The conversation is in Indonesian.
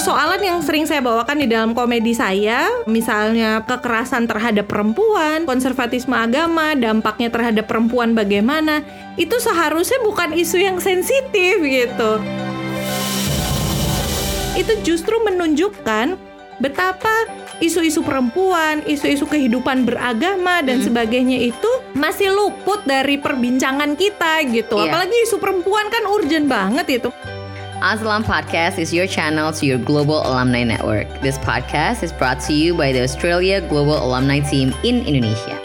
persoalan yang sering saya bawakan di dalam komedi saya, misalnya kekerasan terhadap perempuan, konservatisme agama, dampaknya terhadap perempuan bagaimana, itu seharusnya bukan isu yang sensitif gitu. Itu justru menunjukkan betapa isu-isu perempuan, isu-isu kehidupan beragama dan sebagainya itu masih luput dari perbincangan kita gitu. Iya. Apalagi isu perempuan kan urgent banget itu. Aslam Podcast is your channel to your global alumni network. This podcast is brought to you by the Australia Global Alumni Team in Indonesia.